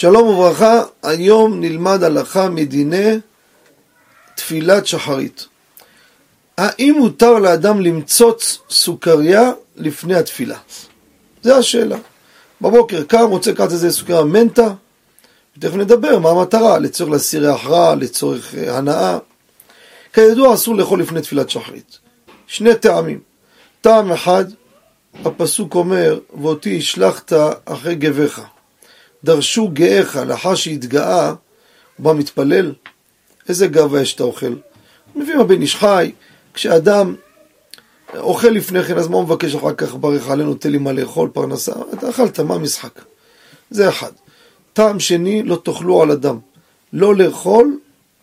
שלום וברכה, היום נלמד הלכה מדיני תפילת שחרית. האם מותר לאדם למצוץ סוכריה לפני התפילה? זו השאלה. בבוקר קם, רוצה לקחת איזה סוכריה מנטה, ותכף נדבר מה המטרה, לצורך להסיר ריח לצורך אה, הנאה. כידוע אסור לאכול לפני תפילת שחרית. שני טעמים. טעם אחד, הפסוק אומר, ואותי השלכת אחרי גביך. דרשו גאיך לאחר שהתגאה, הוא בא מתפלל, איזה גאווה יש שאתה אוכל? מביא הבן איש חי, כשאדם אוכל לפני כן, אז מה הוא מבקש אחר כך, ברך עלינו, תן לי מה לאכול, פרנסה, אתה אכלת, מה המשחק? זה אחד. טעם שני, לא תאכלו על הדם. לא לאכול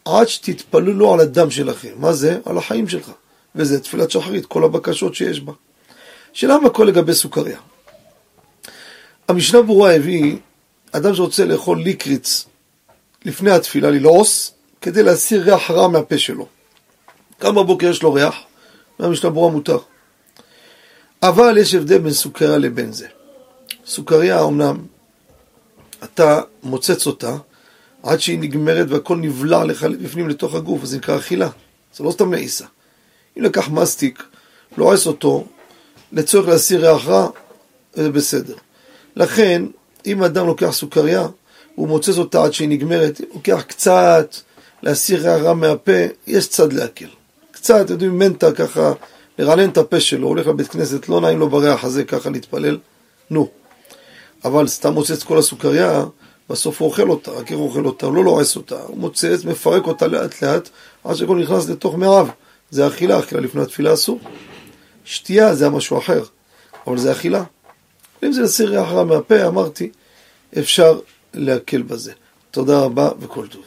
עד שתתפללו על הדם שלכם. מה זה? על החיים שלך. וזה תפילת שחרית, כל הבקשות שיש בה. שאלה מה כל לגבי סוכריה. המשנה ברורה הביא אדם שרוצה לאכול ליקריץ לפני התפילה, ללעוס, כדי להסיר ריח רע מהפה שלו. קם בבוקר יש לו ריח, והמשנה ברורה מותר. אבל יש הבדל בין סוכריה לבין זה. סוכריה אמנם, אתה מוצץ אותה עד שהיא נגמרת והכל נבלע לך בפנים לתוך הגוף, זה נקרא אכילה. זה לא סתם מעיסה. אם לקח מסטיק, לועס אותו, לצורך להסיר ריח רע, זה בסדר. לכן, אם אדם לוקח סוכריה, הוא מוצץ אותה עד שהיא נגמרת, הוא לוקח קצת להסיר רע מהפה, יש צד להקל. קצת, אתם יודעים, מנטה ככה, לרענן את הפה שלו, הולך לבית כנסת, לא נעים לו בריח הזה ככה להתפלל, נו. אבל סתם מוצץ כל הסוכריה, בסוף הוא אוכל אותה, רק הוא אוכל אותה, הוא לא לועס אותה, הוא מוצץ, מפרק אותה לאט לאט, עד שהכל נכנס לתוך מעיו. זה אכילה, אכילה לפני התפילה אסור. שתייה זה משהו אחר, אבל זה אכילה. אם זה להסיר ריח רע מהפה, אמרתי, אפשר להקל בזה. תודה רבה וכל טוב.